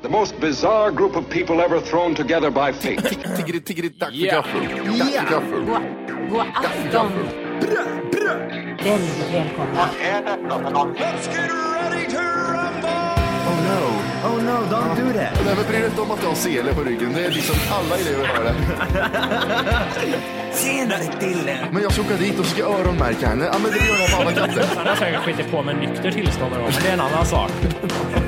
The most bizarre group of people ever thrown together by fate. Tiggeri, tiggeri, dack för gaffel. Dack för gaffel. God afton! Väldigt välkomna. Oh no, oh no, don't do that. Nej, men bry dig inte om att du har sele på ryggen. Det är liksom alla elever har det. Tjenare Dille. Men jag ska åka dit och ska öronmärka henne. Ja, men det gör jag på alla katter. Han har säkert skitit på med nykter tillstånd men det är en annan sak.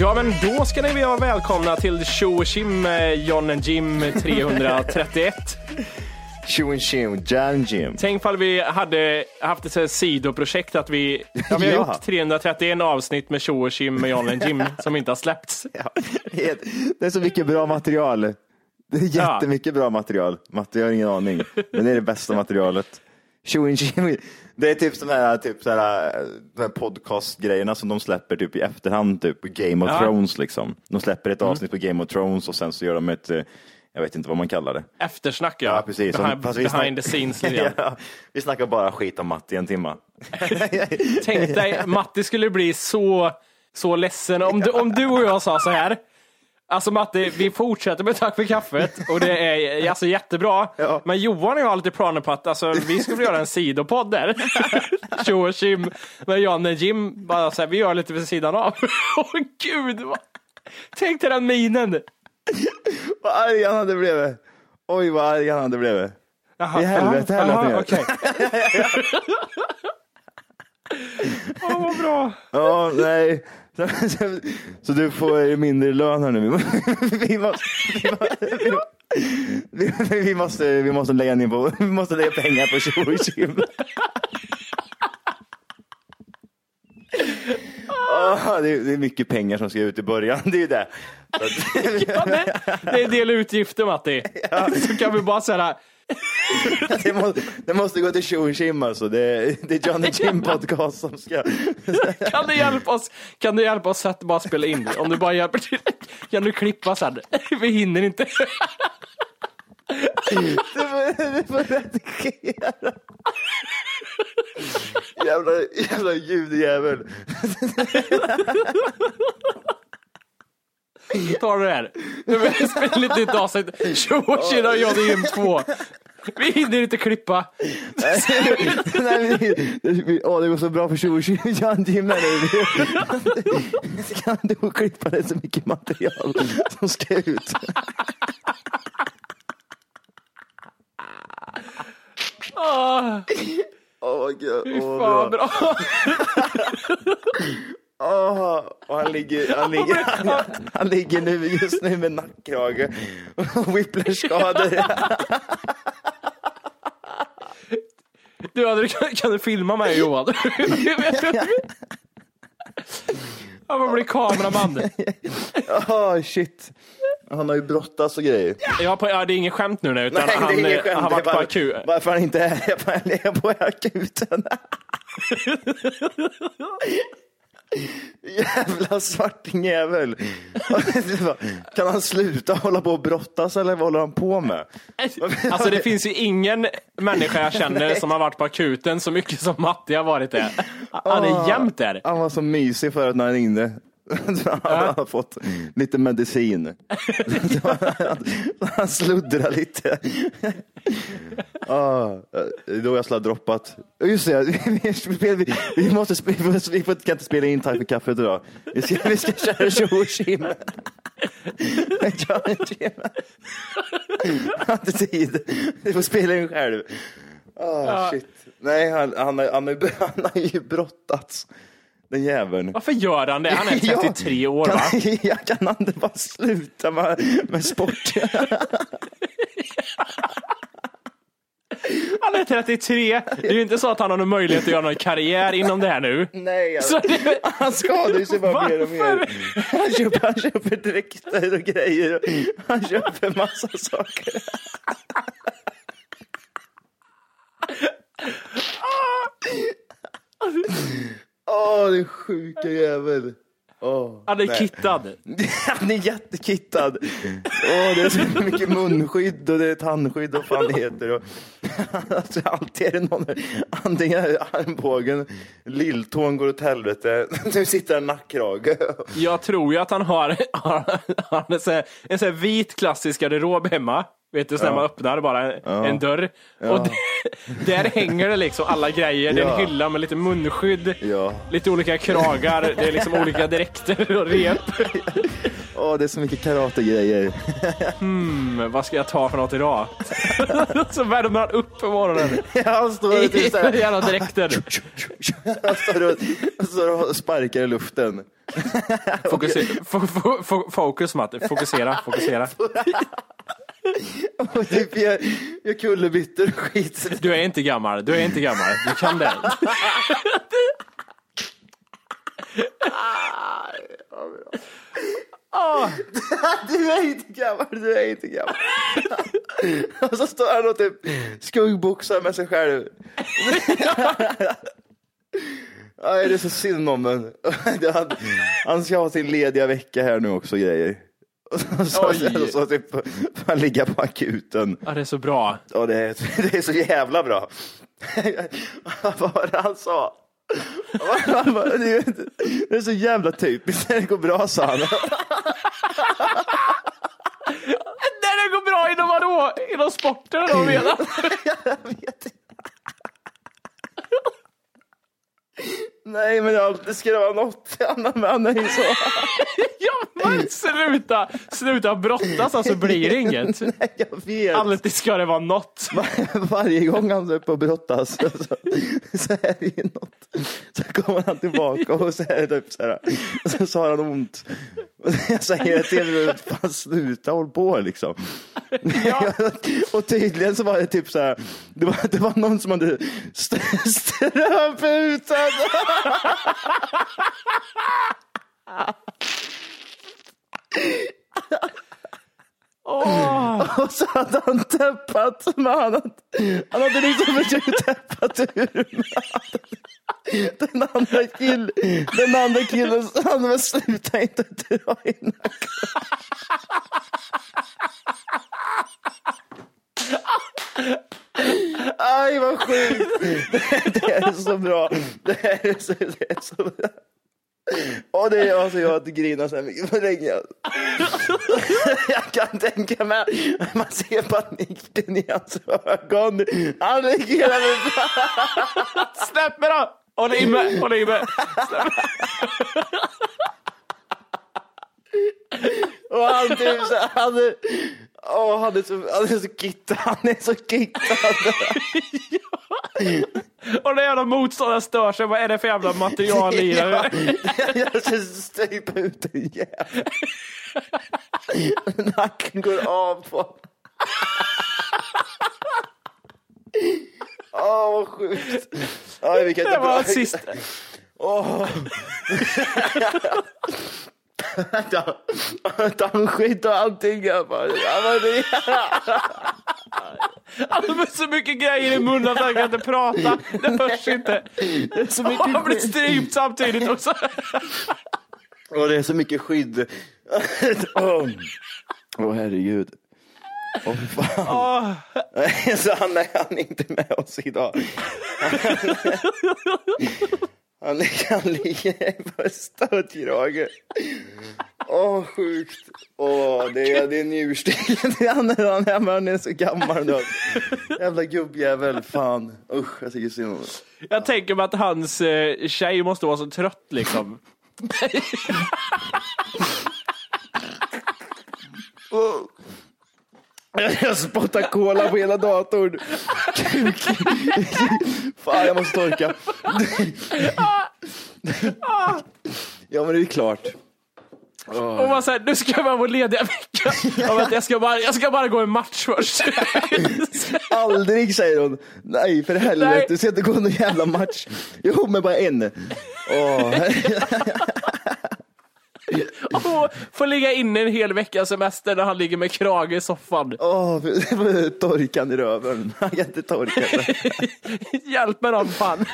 Ja, men då ska ni vara välkomna till Tjo och Kim John and Jim 331. Tjo and tjo, John Jim. Tänk ifall vi hade haft ett sidoprojekt att vi, ja, vi har Ja. gjort 331 avsnitt med Tjo och Kim med John and Jim som inte har släppts. Ja, det är så mycket bra material. Det är jättemycket bra material. Matte, jag har ingen aning. Men det är det bästa materialet. Tjo and. Det är typ sådana här, typ så här, här podcastgrejerna som de släpper typ i efterhand, typ Game of Ja. Thrones liksom. De släpper ett avsnitt på Game of Thrones och sen så gör de ett, eh, jag vet inte vad man kallar det. Eftersnack ja. Ja, precis. Behind, Fast vi behind the snack- scenes ja, vi snackar bara skit om Matte i en timme. Tänk dig, Matti skulle bli så, så ledsen om du, om du och jag sa så här. Alltså Matte, vi fortsätter med Tack för kaffet och det är alltså jättebra. Ja. Men Johan och jag har lite planer på att alltså, vi skulle göra en sidopodd där. Tjo och Kim med Jan och Jim. Bara så här, vi gör lite vid sidan av. Åh gud! Vad... Tänk dig den minen. Vad arg han hade blivit. Oj, vad arg han hade blivit. I helvete, helvete. jaha, okej. Åh, vad bra. Ja, nej. Så, du får mindre lön här nu. Vi, må- vi, måste, vi, må- vi, vi, vi, måste, vi måste lägga ner på, vi måste lägga pengar på Tjo och Kim. Ah, det, är, mycket pengar som ska ut i början, det är ju det. Ja, det, det är en del utgifter Matti. Så kan vi bara säga det, måste, det måste gå till Tjo Kim alltså. Det, är- det är Johnny Jim podcast som ska... Kan du hjälpa oss? Kan du hjälpa oss att bara spela in? Om du bara hjälper till. Kan du klippa sen? Vi hinner inte. Du får, du får redigera. Jävla, jävla ljudjävel. Ta det här. Nu vill jag spela lite nytt avsnitt. Tjo och tjena, jag är Jim 2. Vi hinner inte klippa. Nej, vi- vi- Åh, det går så bra för Tjo och Kim. John Jim här nu. Kan du klippa det så mycket material som ska ut? Åh, Åh, gud. fy Åh, fan bra. och han ligger, han ligger, han, han ligger nu just nu med nackkrage och whiplash-skador. Du, hade, kan du filma mig Johan? Han får bli kameraman. Oh, shit. Han har ju brottats och grejer. Ja, på, ja, det är ingen skämt nu, utan Nej, han, är inget skämt. har varit på bara- akut. Varför han inte är på, på akuten. Jävla svartingjävel. Kan han sluta hålla på och brottas eller vad håller han på med? Alltså det finns ju ingen människa jag känner som har varit på akuten så mycket som Matti har varit det. Han är jämt där. Han var så mysig förut när han ringde. Han har fått lite medicin. Han sluddrar lite. Ah, då jag skulle ha droppat. Just det, vi, vi, måste, vi, måste, vi får- kan inte spela in Tack för kaffet idag. Vi ska, vi ska köra tjo. Jag har inte tid. Vi får spela in själv. Ah, shit. Nej, han, han, han, har- han har ju brottats. Den jäveln. Varför gör han det? Han är Ja. 33 år Kan, va? ja, kan han inte bara sluta med, med sport? Han är 33. Det är ju inte så att han har någon möjlighet att göra någon karriär inom det här nu. Nej, Så det, han skadar ju sig bara mer och mer. Varför? Han köper, han köper dräkter och grejer. Han köper massa saker. Åh, den sjuka jävel. Åh, han är nej. kittad. Han är jättekittad. Åh, det är så mycket munskydd och det är tandskydd och fan det heter. Och, alltså, alltid är det någon, antingen är armbågen, lilltån går åt helvete, nu sitter en nackkrage. Jag tror ju att han har, har en, sån här, en sån här vit klassisk garderob hemma. Vet du, så när man öppnar bara en, en dörr. Och där hänger det liksom alla grejer. Det är en hylla med lite munskydd, lite olika kragar, det är liksom olika dräkter och rep. Åh, det är så mycket karategrejer. Mm, vad ska jag ta för något idag? så värmer han upp på morgonen. Han står och typ så här, Jävla dräkter. han står och, står och sparkar i luften. Fokuser, fo, fo, fo, fokus Matte, fokusera, fokusera. Och typ gör, gör kullerbyttor och skit. Du är inte gammal, du är inte gammal, du kan det. Du är inte gammal, du är inte gammal. Och så står han och typ skuggboxar med sig själv. Nej, det är så synd om en. Han, han ska ha sin lediga vecka här nu också grejer. Så, så, så, typ, han ligga på akuten. Ja, det är så bra. Ja, det är, det är så jävla bra. Vad var det han sa? Det är så jävla typiskt när det går bra, sa han. När det går bra inom vadå? Inom sporten då menar Jag vet inte. Nej, men allt- det ska vara något annat med ju så. Ja, men sluta! Sluta brottas alltså blir det inget. Nej, jag vet. Alltid ska det vara något. Var, varje gång han är uppe och brottas så, så, är det ju något. Så kommer han tillbaka och så är det typ så här. Och så, så har han ont. Jag säger till honom, fan sluta håll på liksom. och tydligen så var det typ så här. Det var, det var någon som hade st- ströputan. Och så hade han täppat, men han hade, han hade liksom försökt täppat ur med den andra killen. Den andra killen, han men sluta inte dra i nacken. Aj vad sjukt. Det, det är så bra. Det är så, det är så bra. Och det är alltså jag att grina så här mycket på länge. Jag kan tänka mig, man ser paniken i hans ögon. Han ligger hela Släpp mig då! Håll i mig, håll i mig. Och han typ så han åh, han är så, han är så kittad, han är så kittad. Och när jävla motståndaren stör sig, vad är det för jävla material i det? Jag ska strypa ut en jävel. Nacken går av på. Åh, vad sjukt. Ja, vi kan Det var bra- sist. Åh. Tandskit och allting. Jag bara, det, Han har så mycket grejer i munnen att han kan inte prata. Det hörs inte. det är så Och mycket han blir strypt samtidigt också. Och det är så mycket skydd. Åh Åh, herregud. Åh fy fan. Åh. Så han är, han är inte med oss idag. Han, han ligger på stödkrage. Åh, sjukt. Åh, det är, det är njursten. Han är, är, han är så gammal nu. Jävla gubbjävel. Fan. Usch, jag tycker synd om honom. Jag tänker mig att hans eh, tjej måste vara så trött liksom. Jag spottar cola på hela datorn. Kuk. Fan, jag måste torka. Ja, men det är klart. Och man säger, nu ska jag vara vår lediga vecka. Jag, vet, jag, ska bara, jag ska bara gå en match först. Aldrig säger hon. Nej, för helvete. Du ska inte gå någon jävla match. Jo, men bara en. Åh, Och får ligga inne en hel vecka semester när han ligger med krage i soffan. åh, torkan i röven. Han kan inte torka sig. Hjälp mig någon fan.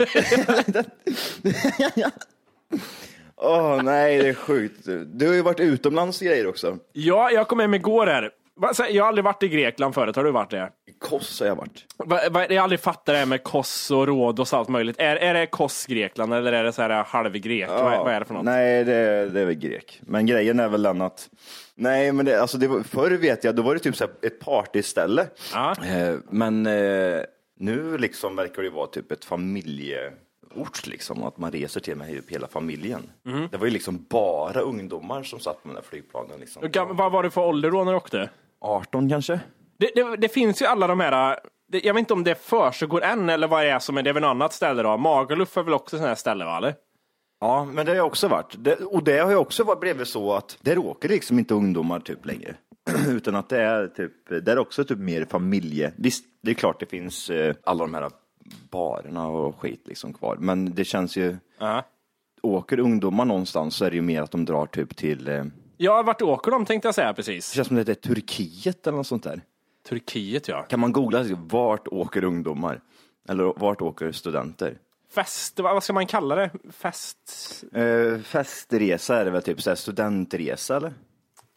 Åh, nej, det är sjukt. Du har ju varit utomlands och grejer också. Ja, jag kom hem igår här. Jag har aldrig varit i Grekland förut, har du varit det? I Kos har jag varit. Va, va, jag har aldrig fattat det här med Kos och Rhodos och allt möjligt. Är, är det Kos Grekland eller är det så här halvgrek? Vad, vad är det för något? Nej, det, det är väl grek. Men grejen är väl den att, nej, men det, alltså det var, förr vet jag, då var det typ så ett partyställe. Ja. Eh, men eh, nu liksom verkar det vara typ ett familjeort liksom, att man reser till med hela familjen. Mhm. Det var ju liksom bara ungdomar som satt på den där flygplanen. Liksom. Vad var det för ålder då när du åkte? 18 kanske? Det, det, det finns ju alla de här, det, jag vet inte om det försiggår än eller vad det är som är, det är väl något annat ställe då? Magaluf är väl också sån här ställe va? Eller? Ja, men det har jag också varit. Det, och det har ju också varit blivit så att där åker liksom inte ungdomar typ längre. Utan att det är typ, det är också typ mer familje. Visst, det är klart det finns eh, alla de här barerna och skit liksom kvar. Men det känns ju, Ja. åker ungdomar någonstans så är det ju mer att de drar typ till, eh, Ja, vart åker de tänkte jag säga precis. känns som det är Turkiet eller något sånt där. Turkiet ja. Kan man googla, vart åker ungdomar? Eller vart åker studenter? Fest, vad ska man kalla det? Fest... Eh, festresa är det väl typ, så här studentresa eller?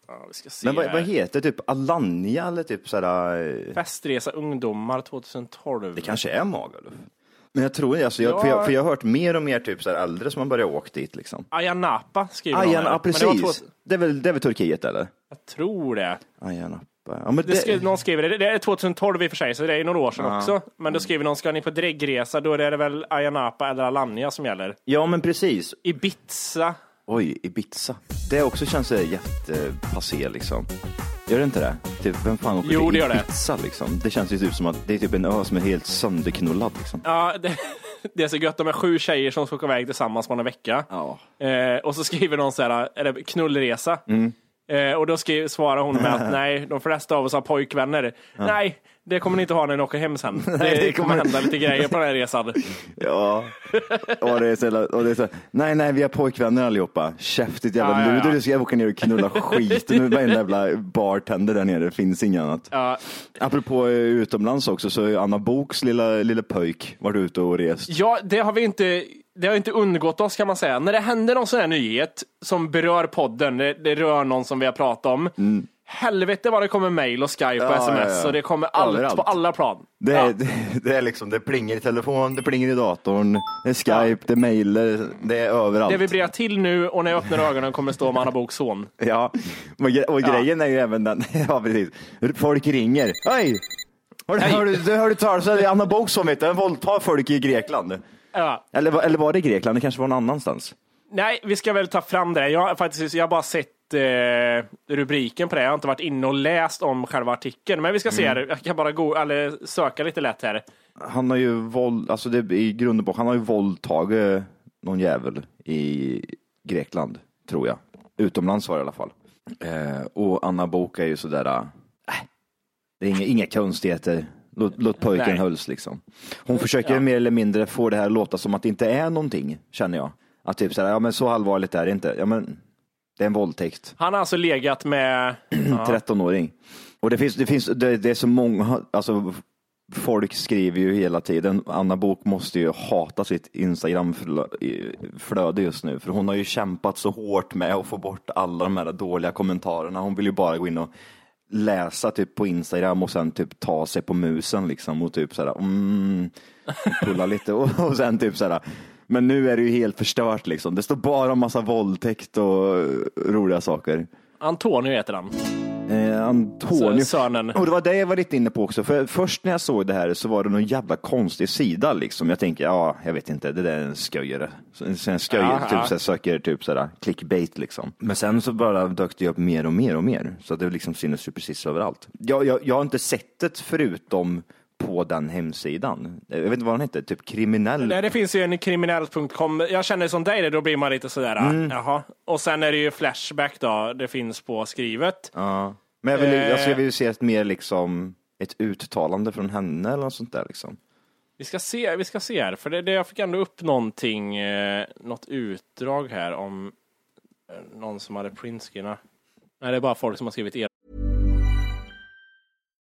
Ja, vi ska se Men vad, vad heter det? Typ Alanya eller typ sådär? eh, Festresa ungdomar 2012. Det kanske är Magaluf. Men jag tror alltså, jag, för, jag, för jag har hört mer och mer typ så här äldre som har börjat åka dit liksom. Ayia Napa skriver de Ayan, här. ja Men det precis. två- Det är, väl, det är väl Turkiet eller? Jag tror det. Ayan Napa. Ja, men det skri, någon skriver det. Det är 2012 i och för sig, så det är några år sedan också. Men då skriver någon, ska ni på dräggresa, då är det väl Ayia Napa eller Alanya som gäller. ja men precis. Ibiza. Oj, Ibiza. Det också känns jättepassé liksom. Gör det inte det? Typ, vem fan åker Jo, till det gör det. Ibiza liksom? Det känns ju typ som att det är typ en ö som är helt sönderknullad liksom. Ja, det, det är så gött. De är sju tjejer som ska åka iväg tillsammans på en vecka. Ja. Eh, och så skriver någon så här, är det knullresa? Mm. Eh, och då skriver, svarar hon med att nej, de flesta av oss har pojkvänner. Nej, det kommer ni inte ha när ni åker hem sen. Det, det kommer hända lite grejer på den här resan. Ja, och det är så, jävla- och det är så nej, nej, vi har pojkvänner allihopa. Käftigt jävla Ja, ja, ja. luder, du ska åka ner och knulla skiten ur varenda jävla bartender där nere, det finns inget annat. Ja, Apropå eh, utomlands också, så är Anna Boks lilla, lilla pöjk varit ute och rest. Ja, det har vi inte, det har inte undgått oss kan man säga. När det händer någon sån här nyhet som berör podden, det, det rör någon som vi har pratat om. Helvete vad det kommer mail och skype och. Ja, sms ja, ja. och det kommer allt Överallt. på alla plan. Det, är, det, det är liksom, det plingar i telefon, det plingar i datorn, det är Skype, det är mail, det, är överallt. Det vibrerar till nu och när jag öppnar ögonen kommer det stå Anna Boks son. Ja, och, gre- och grejen är ju även den, ja precis, folk ringer. Hej! Du, Hej. har du, du hörde talas om Anna Book som vet, den våldtar folk i Grekland. Eller, var- eller var det Grekland? Det kanske var någon annanstans. Nej, vi ska väl ta fram det. Jag har faktiskt jag har bara sett eh, rubriken på det. Jag har inte varit inne och läst om själva artikeln. Men vi ska se Mm. här. Jag kan bara gå, eller söka lite lätt här. Han har ju våld, alltså det, i grund och botten, han har ju våldtagit någon jävel i Grekland, tror jag. Utomlands var det i alla fall. Eh, och Anna Book är ju sådär, äh, det är inga, inga konstigheter. Låt, låt pojken Nej. hölls liksom. Hon försöker mer eller mindre få det här att låta som att det inte är någonting, känner jag. Att typ så här, ja men så allvarligt är det inte. Ja men det är en våldtäkt. Han har alltså legat med... Ja. 13-åring. Och det finns, det finns, det, det är så många, alltså folk skriver ju hela tiden, Anna Bok måste ju hata sitt Instagram-flöde just nu, för hon har ju kämpat så hårt med att få bort alla de här dåliga kommentarerna. Hon vill ju bara gå in och läsa typ på Instagram och sen typ ta sig på musen liksom och typ såhär, mm, pulla lite och, och sen typ såhär, men nu är det ju helt förstört liksom. Det står bara massa våldtäkt och roliga saker. Antonio heter han. Eh, Antonio. Sönen. Och det var det jag var lite inne på också. För först när jag såg det här så var det någon jävla konstig sida liksom. Jag tänker, ja, jag vet inte, det där är en sköjare. En sköjare, typ så här, söker typ sådär clickbait liksom. Men sen så bara dök det upp mer och mer och mer. Så det liksom synes ju precis överallt. Jag, jag, jag har inte sett det förutom på den hemsidan. Jag vet inte vad den heter, typ kriminell. Nej, det finns ju en kriminell.com. Jag känner som dig, då blir man lite sådär, Mm. jaha. Och sen är det ju Flashback då, det finns på skrivet. Ja. Men jag vill, ju- alltså, jag Eh. vill ju se ett mer liksom, ett uttalande från henne eller något sånt där liksom. Vi ska se, vi ska se här, för det, det, jag fick ändå upp någonting, eh, något utdrag här om eh, någon som hade printscreena. Nej, det är bara folk som har skrivit er.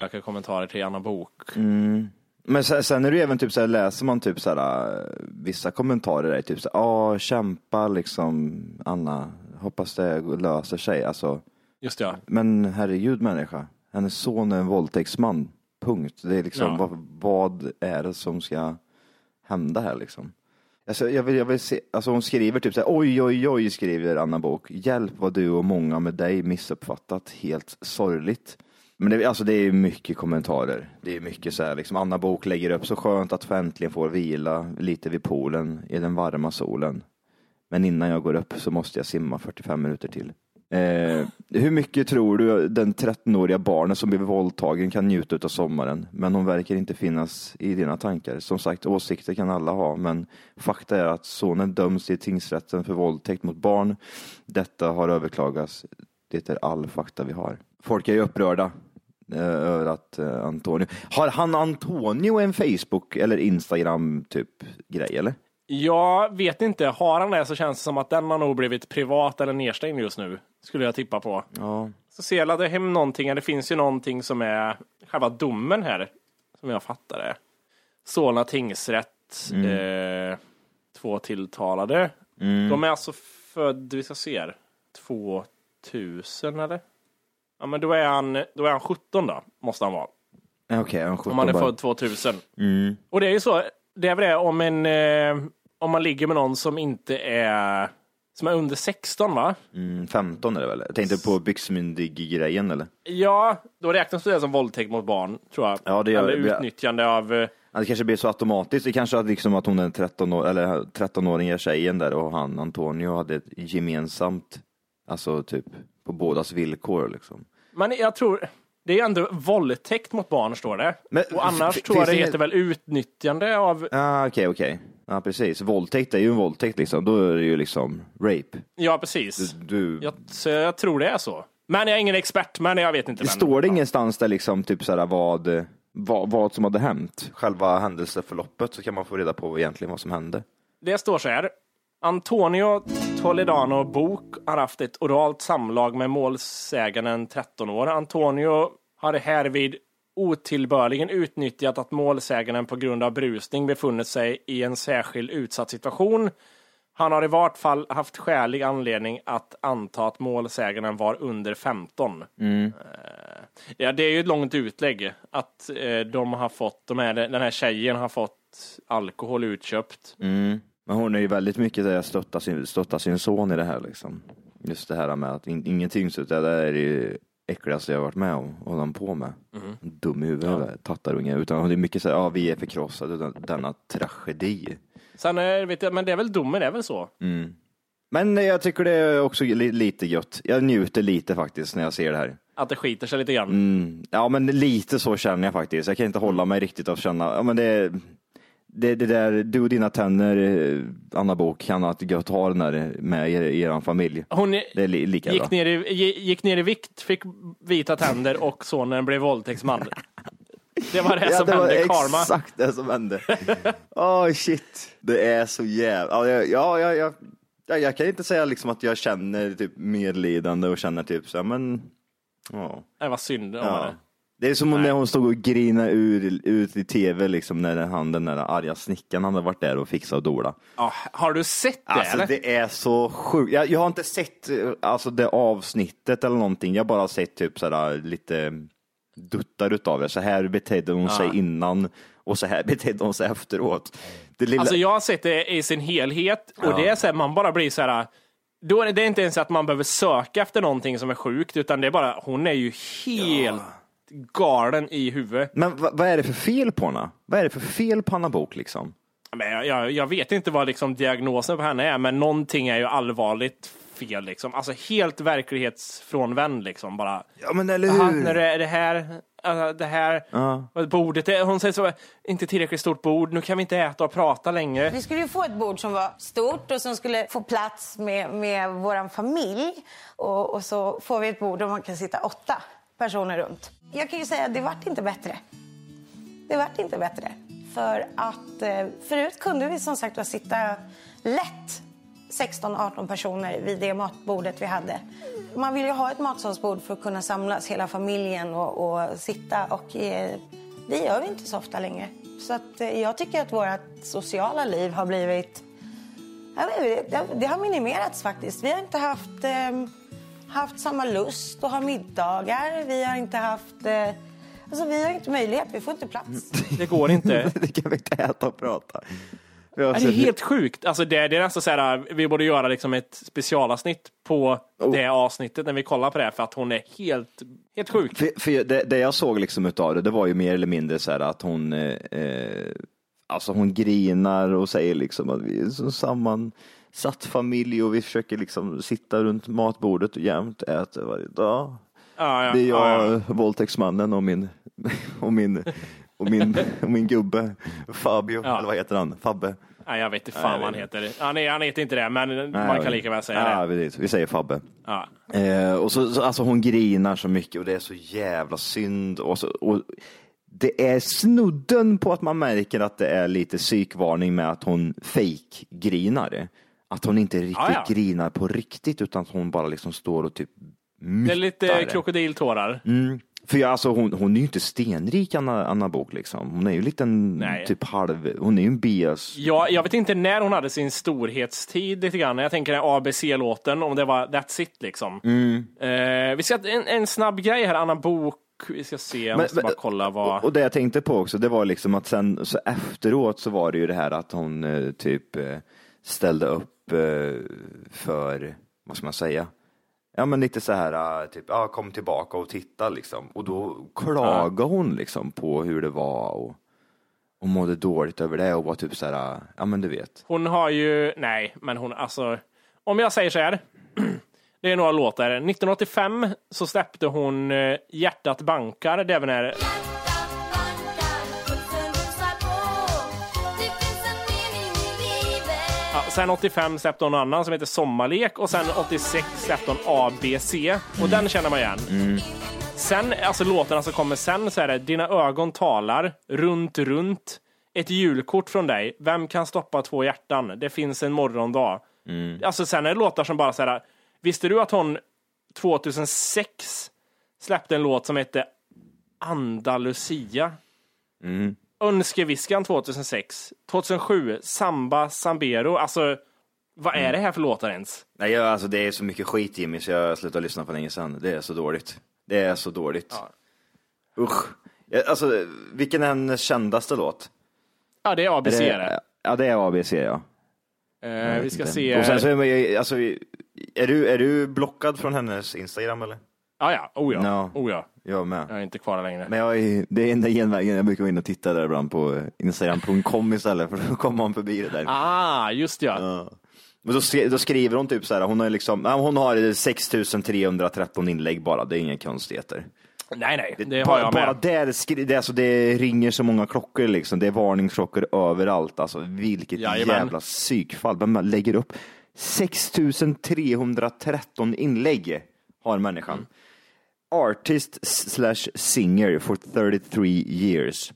elaka kommentarer till Anna Bok. Mm. Men sen, sen är det ju även typ så här, läser man typ så här, äh, vissa kommentarer är typ så här, ja kämpa liksom Anna, hoppas det löser sig. Alltså, Just det, ja. men herregud människa, hennes son är en våldtäktsman, punkt. Det är liksom, Ja. vad, vad är det som ska hända här liksom? Alltså, jag vill, jag vill se, alltså hon skriver typ så här, oj oj oj skriver Anna Bok, hjälp vad du och många med dig missuppfattat, helt sorgligt. Men det, alltså det är mycket kommentarer. Det är mycket så här, liksom Anna Bok lägger upp så skönt att få äntligen få vila lite vid poolen i den varma solen. Men innan jag går upp så måste jag simma 45 minuter till. Eh, hur mycket tror du den 13-åriga barnen som blev våldtagen kan njuta av sommaren? Men hon verkar inte finnas i dina tankar. Som sagt, åsikter kan alla ha, men fakta är att sonen döms i tingsrätten för våldtäkt mot barn. Detta har överklagats. Det är all fakta vi har. Folk är ju upprörda över att eh, Antonio... Har han Antonio en Facebook eller Instagram typ grej eller? Jag vet inte, har han det så känns det som att den har nog blivit privat eller nedstängd just nu. Skulle jag tippa på. Ja. Så ser jag laddade hem någonting, det finns ju någonting som är själva domen här, som jag fattar det. Solna tingsrätt, eh, två tilltalade. De är alltså född, vi ska se här, 2000 eller? Ja men då är han, då är han 17 då, måste han vara. Okej, han Om han är bara- född 2000. Och det är ju så, det är väl det om en, eh, om man ligger med någon som inte är, som är under 16 va? Mm, 15 är det väl? Jag tänkte på byxmyndig-grejen eller? Ja, då räknas det som våldtäkt mot barn, tror jag. Ja, det gör Eller utnyttjande av... eh, Det kanske blir så automatiskt. Det kanske är liksom att hon är 13 år, eller 13-åriga tjejen där och han Antonio hade ett gemensamt, alltså typ på bådas villkor liksom. Men jag tror, det är ändå våldtäkt mot barn, står det. Men och annars tror jag det heter väl utnyttjande av... Ja, okej, okej. Ja, precis. Våldtäkt är ju en våldtäkt liksom. Då är det ju liksom rape. Ja, precis. Du, Jag, så jag tror det är så. Men jag är ingen expert, men jag vet inte. det men, står det ja. ingenstans där liksom typ såhär vad, vad, vad som hade hänt. Själva händelseförloppet så kan man få reda på egentligen vad som hände. Det står så här. Antonio Toledano Bok har haft ett oralt samlag med målsäganden 13 år. Antonio har härvid otillbörligen utnyttjat att målsäganden på grund av brusning befunnit sig i en särskild utsatt situation. Han har i vart fall haft skälig anledning att anta att målsäganden var under 15. Eh, Ja, det är ju ett långt utlägg att eh, de har fått, de här, den här tjejen har fått alkohol utköpt. Mm. Men hon är ju väldigt mycket där stötta sin, stötta sin son i det här liksom. Just det här med att in, ingenting så det är det äckligaste jag varit med om och hålla på med. Dum i huvudet, tattarunge. Utan det är mycket så här, ja vi är förkrossade, den- denna tragedi. Sen är, vet jag, men det är väl domen, det är väl så? Men jag tycker det är också li, lite gött. Jag njuter lite faktiskt när jag ser det här. Att det skiter sig lite grann. Mm. Ja, men lite så känner jag faktiskt. Jag kan inte hålla mig riktigt att känna, ja men det, det, det där, du och dina tänder, eh, Anna Bok, kan ha ett gött ha den där med er, er familj. Hon Det är li, lika bra. gick ner, i, gi- gick ner i vikt, fick vita tänder och sonen blev våldtäktsman. Det var det som det var hände, karma. exakt det som hände. Åh shit, det är så jävla, ja, ja, ja, ja, ja, jag kan inte säga liksom att jag känner typ medlidande och känner typ så här, men, ja. Det var synd om Ja. henne. Det är som när hon stod och grinade ur, ut i tv liksom när han den där arga snickaren hade varit där och fixat och dola. Ja, har du sett det Alltså eller? det är så sjukt. Jag, jag har inte sett eh, alltså, det avsnittet eller någonting. Jag har bara sett typ sådär lite duttar utav det. Så här betedde hon sig innan och så här betedde hon sig efteråt. Det lilla... Alltså jag har sett det i sin helhet och Ja. det är så här, man bara blir så här. Då är det, det är inte ens att man behöver söka efter någonting som är sjukt utan det är bara, hon är ju helt galen i huvudet. Men vad, är det för fel på henne? Vad är det för fel på Anna Bok liksom? Men jag, jag, jag vet inte vad liksom diagnosen på henne är men någonting är ju allvarligt fel liksom. Alltså helt verklighetsfrånvänd liksom bara. Ja men eller hur? när det är det här, äh, det här, Ja. och bordet, är- hon säger så, inte tillräckligt stort bord, nu kan vi inte äta och prata längre. Vi skulle ju få ett bord som var stort och som skulle få plats med, med vår familj. Och, och så får vi ett bord där man kan sitta åtta personer runt. Jag kan ju säga att det vart inte bättre. Det vart inte bättre. För att eh, förut kunde vi som sagt sitta lätt 16-18 personer vid det matbordet vi hade. Man vill ju ha ett matsalsbord för att kunna samlas hela familjen och, och sitta och eh, det gör vi inte så ofta längre. Så att, eh, jag tycker att vårt sociala liv har blivit det- det, eh, det har minimerats faktiskt. Vi har inte haft, eh, haft samma lust att ha middagar. Vi har inte haft... Eh, alltså vi har inte möjlighet, vi får inte plats. Det går inte. det kan vi inte äta och prata. Det är helt sjukt. Alltså det, det är nästan så här, vi borde göra liksom ett specialavsnitt på Oh. det avsnittet när vi kollar på det, för att hon är helt, helt sjuk. För, för det, det jag såg liksom utav det, det var ju mer eller mindre så här att hon, eh, eh, alltså hon grinar och säger liksom att vi är så sammansatt familj och vi försöker liksom sitta runt matbordet och jämt äta varje dag. Ja, ja, Det är ja, jag, ja. våldtäktsmannen och min, och min, och min, och min gubbe Fabio, Ja. eller vad heter han? Fabbe? Nej, jag vet inte Nej, fan vad han heter. Han, är, han heter inte det, men man kan lika väl säga ja, det. Vi säger Fabbe. Ja. Eh, och så, så, alltså hon grinar så mycket och det är så jävla synd. Och så, och det är snudden på att man märker att det är lite psykvarning med att hon fake grinar. Att hon inte riktigt Ja, ja. grinar på riktigt utan att hon bara liksom står och typ Det är lite myttar. krokodiltårar. Mm. För jag, alltså, hon, hon är ju inte stenrik Anna, Anna Bok liksom. Hon är ju en Nej. typ halv, hon är ju en bias. Ja, jag vet inte när hon hade sin storhetstid lite grann. Jag tänker den ABC-låten, om det var That's it liksom. Mm. Eh, vi ska en, en snabb grej här, Anna Bok. Vi ska se, jag måste men- bara kolla vad... Och, det jag tänkte på också, det var liksom att sen så efteråt så var det ju det här att hon eh, typ eh, ställde upp för, vad ska man säga? Ja men lite så här, eh, typ, ja kom tillbaka och titta liksom. Och då klagade hon liksom på hur det var och, och mådde dåligt över det och var typ så här, eh, ja men du vet. Hon har ju, nej, men hon, alltså, om jag säger så här. Det är några låtar. 1985 så släppte hon eh, Hjärtat bankar, det är även är sen 85 släppte hon en annan som heter Sommarlek och sen 86 släppte hon ABC och den känner man igen. Sen, alltså låtarna som kommer sen så är det Dina ögon talar, Runt runt, Ett julkort från dig, Vem kan stoppa två hjärtan, Det finns en morgondag. Alltså sen är det låtar som bara så här, visste du att hon 2006 släppte en låt som hette Andalusia. Mm. Önskeviskan 2006. 2007, Samba Sambero. Alltså, vad är det här för låtar ens? Nej, jag, alltså, det är så mycket skit Jimmy så jag slutade lyssna på länge sedan. Det är så dåligt. Det är så dåligt. Usch. Ja, Alltså, vilken är hennes kändaste låt? Ja, det är ABC. Är det. ja, det är ABC ja. Eh, Jag vi ska inte. se. Och sen så är, man ju- alltså, är, du, är du blockad från hennes Instagram eller? Ja, ja. Oh ja. No. Oh, ja. Jag med. Jag är inte kvar där längre. Men jag är, det är enda genvägen, jag brukar gå in och titta där ibland på Instagram.com istället för då kommer man förbi det där. Ah, just ja. Ja. Men då, då skriver hon typ så här, hon har liksom, hon har 6313 inlägg bara, det är inga konstigheter. Nej, nej. Det har bara, jag bara med. där, skri, det, alltså, det ringer så många klockor liksom, det är varningsklockor överallt alltså. Vilket Jajamän. jävla psykfall, vem lägger upp 6313 inlägg har människan. Mm. Artist slash singer for 33 years.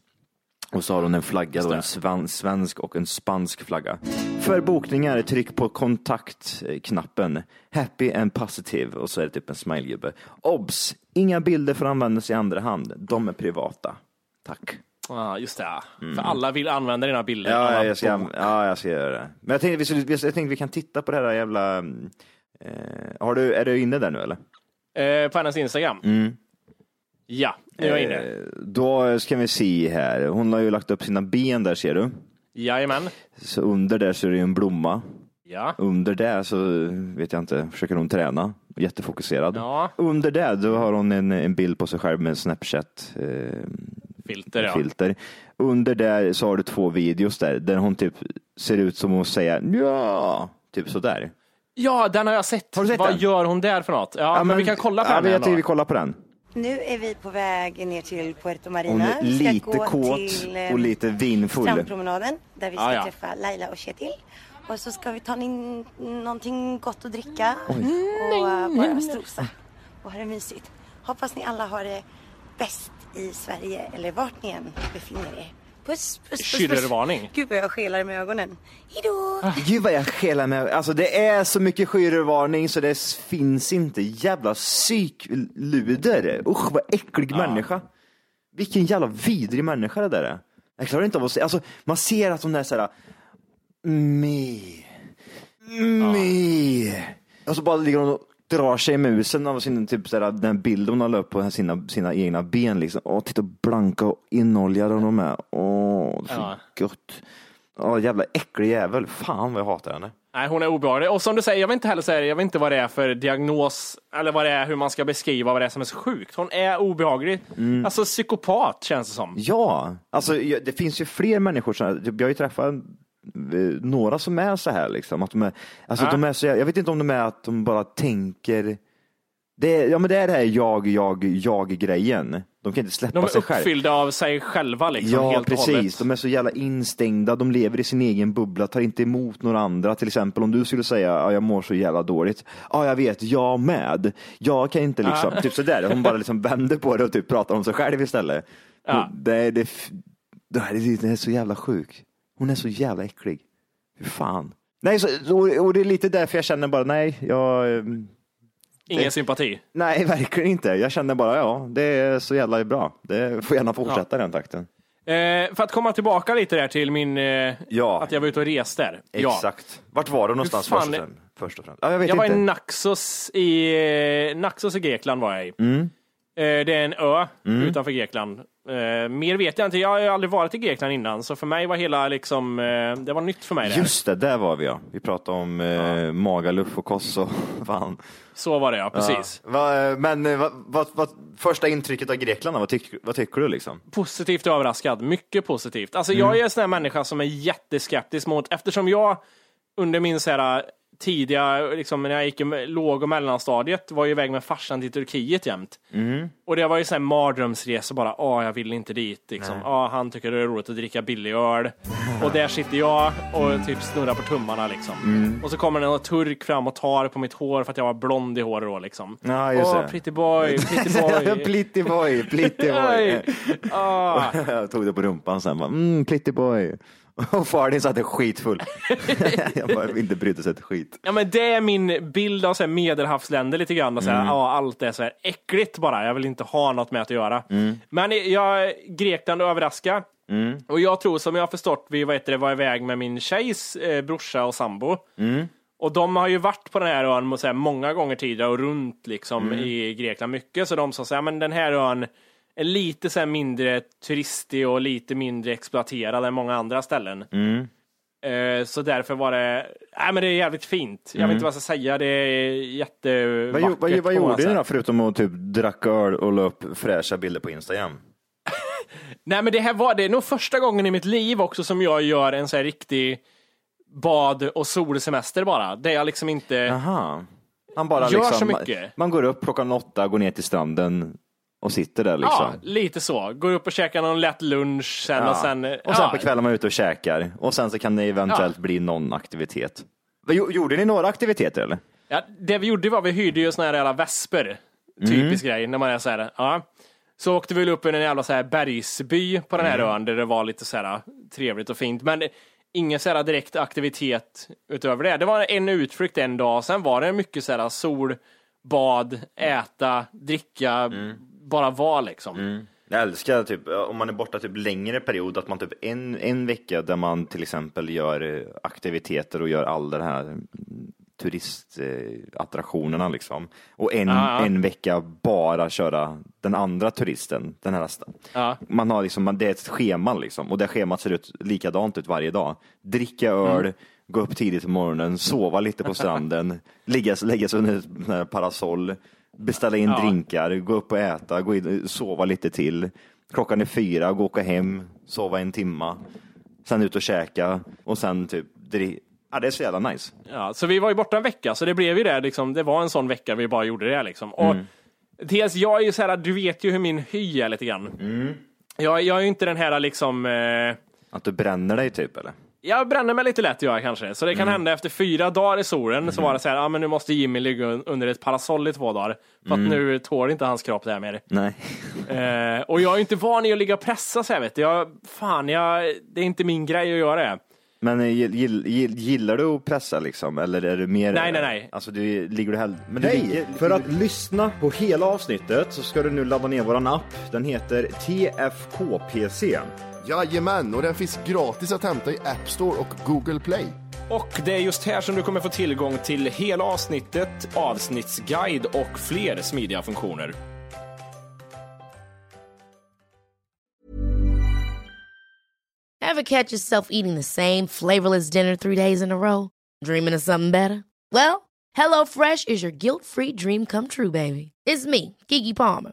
Och så har hon en flagga, då, en svensk och en spansk flagga. För bokningar, tryck på kontaktknappen. Happy and positive. Och så är det typ en smilegubbe. Obs! Inga bilder får användas i andra hand. De är privata. Tack. Ah, just det. För alla vill använda dina bilder. Ja, jag ska, ja, jag ska göra det. Men jag tänkte, vi jag tänkte vi kan titta på det här jävla... Eh, har du, är du inne där nu eller? Eh, på hennes Instagram? Mm. Ja, nu är jag inne. Eh, då ska vi se här. Hon har ju lagt upp sina ben där ser du. Jajamän. Så under där så är det ju en blomma. Ja. Under det så vet jag inte, försöker hon träna. Jättefokuserad. Ja. Under det då har hon en, en bild på sig själv med Snapchat eh, Filter, ja. filter. Under där så har du två videos där, där hon typ ser ut som att säga ja, typ sådär. Ja, den har jag sett. Har du sett Vad den? gör hon där för något? Ja, men, vi kan kolla på ja, den här Jag tycker då. vi kollar på den. Nu är vi på väg ner till Puerto Marina. Hon är Vi ska lite gå kåt till, eh, och lite vinfull. Strandpromenaden där vi ska Ah, ja. träffa Laila och Kjetil. Och så ska vi ta in någonting gott att dricka och eh, bara strosa och ha det mysigt. Hoppas ni alla har det bäst i Sverige eller vart ni än befinner er. Puss, puss, puss. Schürrervarning. Gud vad jag skelar med ögonen. Hejdå! Gud vad jag skelar med. Alltså det är så mycket skyrvarning så det finns inte. Jävla psykluder. Usch vad äcklig människa. Vilken jävla vidrig människa det där är. Jag klarar inte av att se. Alltså man ser att hon är såhär. Me. Me. Och så bara ligger hon och drar sig i musen av sin typ såhär, den bilden hon lagt upp på sina, sina egna ben liksom. Åh, titta blanka och inoljade de är. Åh, så Ja. gött. Åh, jävla äcklig jävel. Fan vad jag hatar henne. Nej, hon är obehaglig. Och som du säger, jag vet inte heller säga, jag vet inte vad det är för diagnos eller vad det är, hur man ska beskriva vad det är som är så sjukt. Hon är obehaglig. Mm. Alltså psykopat känns det som. Ja, alltså det finns ju fler människor som, jag har ju träffat några som är så här liksom. Att de är, alltså Ja. de är så, jag vet inte om de är att de bara tänker, det är, ja men det är det här jag, jag, jag grejen. De kan inte släppa De är sig själv. uppfyllda av sig själva liksom. Ja, helt och hållet. precis. De är så jävla instängda. De lever i sin egen bubbla, tar inte emot några andra. Till exempel om du skulle säga, ja, jag mår så jävla dåligt. Ja, jag vet, jag med. Jag kan inte liksom, Ja. typ sådär. Hon bara liksom vänder på det och typ pratar om sig själv istället. Hon- Det, det, det, är- det är så jävla sjuk. Hon är så jävla äcklig. Hur fan. Nej, så, och, det är lite därför jag känner bara, nej, jag, ehm, Ingen det- sympati. nej, verkligen inte. Jag känner bara, ja, det är så jävla bra. Det får gärna fortsätta den takten. Eh, för att komma tillbaka lite där till min, eh, Ja. att jag var ute och reste där. Ja. Exakt. Vart var du någonstans först och främst? Först och främst? Ja, jag Jag var i Naxos i, eh, Naxos i Grekland var jag i. Mm. Eh, det är en ö utanför Grekland. Eh, mer vet jag inte. Jag har ju aldrig varit i Grekland innan, så för mig var hela liksom, eh, det var nytt för mig. Det här. Just det, där var vi ja. Vi pratade om eh, Magaluf och Kosso. Fan. Så var det ja, precis. Ja. Va, men eh, vad, vad, vad, första intrycket av Grekland, vad, tyck, vad tycker du liksom? Positivt överraskad, mycket positivt. Alltså Mm. jag är en sån här människa som är jätteskeptisk mot, eftersom jag under min så här, tidiga, liksom, när jag gick i låg och mellanstadiet, var ju iväg med farsan till Turkiet jämt. Mm. Och det var ju här mardrömsresa bara, åh jag vill inte dit. Liksom. Åh, han tycker det är roligt att dricka billig öl. Och där sitter jag och typ snurrar på tummarna liksom. Mm. Och så kommer det någon turk fram och tar på mitt hår för att jag var blond i håret då liksom. Ja, just Åh, det. pretty boy, pretty boy. Plitty boy, plitty boy. Ah. jag tog det på rumpan sen. Bara, mm, plitty boy. Och far din satt skitfull. jag bara inte brydde sig ett skit. Ja, men det är min bild av så här, medelhavsländer lite grann. Och så här, Mm. ja, allt är så här äckligt bara. Jag vill inte ha något med att göra. Mm. Men jag, Grekland överraskar. Mm. Och jag tror som jag har förstått, vi vad heter det, var iväg med min tjejs eh, brorsa och sambo. Mm. Och de har ju varit på den här ön så här, många gånger tidigare och runt liksom Mm. i Grekland mycket. Så de sa så här, men den här ön är lite så mindre turistig och lite mindre exploaterad än många andra ställen. Mm. Eh, Så därför var det, nej men det är jävligt fint. Jag vet inte vad jag ska säga, det är jättevackert. Vad, vad, vad gjorde ni då förutom att typ dracka öl och la upp fräscha bilder på Instagram? Nej men det här var, det är nog första gången i mitt liv också som jag gör en så här riktig bad och solsemester bara. Där jag liksom inte, Jaha. Man bara Gör liksom, så mycket. Man går upp klockan åtta, går ner till stranden och sitter där liksom. ja lite så. Går upp och käkar någon lätt lunch sen Ja. och sen. och sen ja, på kvällen är man ute och käkar och sen så kan det eventuellt bli någon aktivitet. Gjorde ni några aktiviteter eller? Ja, det vi gjorde var vi hyrde ju såna här jävla vesper. Mm. Typisk grej när man är så här, ja. Så åkte vi väl upp i en jävla så här bergsby på den här Mm. ön där det var lite så här trevligt och fint. Men ingen så här direkt aktivitet utöver det. Det var en utflykt en dag, sen var det mycket så här sol, bad, äta, dricka, Mm. Bara vara liksom. Jag älskar typ, om man är borta typ längre period, att man typ en, en vecka där man till exempel gör eh, aktiviteter och gör all den här mm, turistattraktionerna liksom. Och en, ja. en vecka bara köra den andra turisten, den här Ja. Man har liksom, man- det är ett schema liksom och det schemat ser ut likadant ut varje dag. Dricka öl, Mm. gå upp tidigt på morgonen, sova lite på stranden, ligga, lägga sig under ett parasoll, beställa in Ja. drinkar, gå upp och äta, gå in, sova lite till. Klockan är fyra, gå och åka hem, sova en timma, sen ut och käka och sen typ Ja, det är så jävla nice. Ja, så vi var ju borta en vecka, så det blev ju det liksom. Det var en sån vecka vi bara gjorde det liksom. Och Mm. dels, jag är ju så här, du vet ju hur min hy är lite grann. Mm. Jag, jag är ju inte den här liksom, eh, Att du bränner dig typ eller? Jag bränner mig lite lätt gör jag kanske. Så det kan Mm. hända efter fyra dagar i solen så var det så här, ja men nu måste Jimmy ligga un- under ett parasoll i två dagar. För Mm. att nu tål inte hans kropp det här mer. Nej. Eh, och jag är inte van i att ligga och pressa så här vet du. Jag, fan, jag, det är inte min grej att göra det. Men eh, gill, gill, gill, gillar du att pressa liksom? Eller är du mer... Nej, nej, nej. Alltså du, ligger du hellre... Men du Nej, ligger, för att lyssna på hela avsnittet så ska du nu ladda ner våran app. Den heter TFKPC. Jajamän, och den finns gratis att hämta i App Store och Google Play. Och det är just här som du kommer få tillgång till hela avsnittet, avsnittsguide och fler smidiga funktioner. Ever catch yourself eating the same flavorless dinner three days in a row? Dreaming of something better? Well, HelloFresh is your guilt-free dream come true, baby. It's me, Kiki Palmer.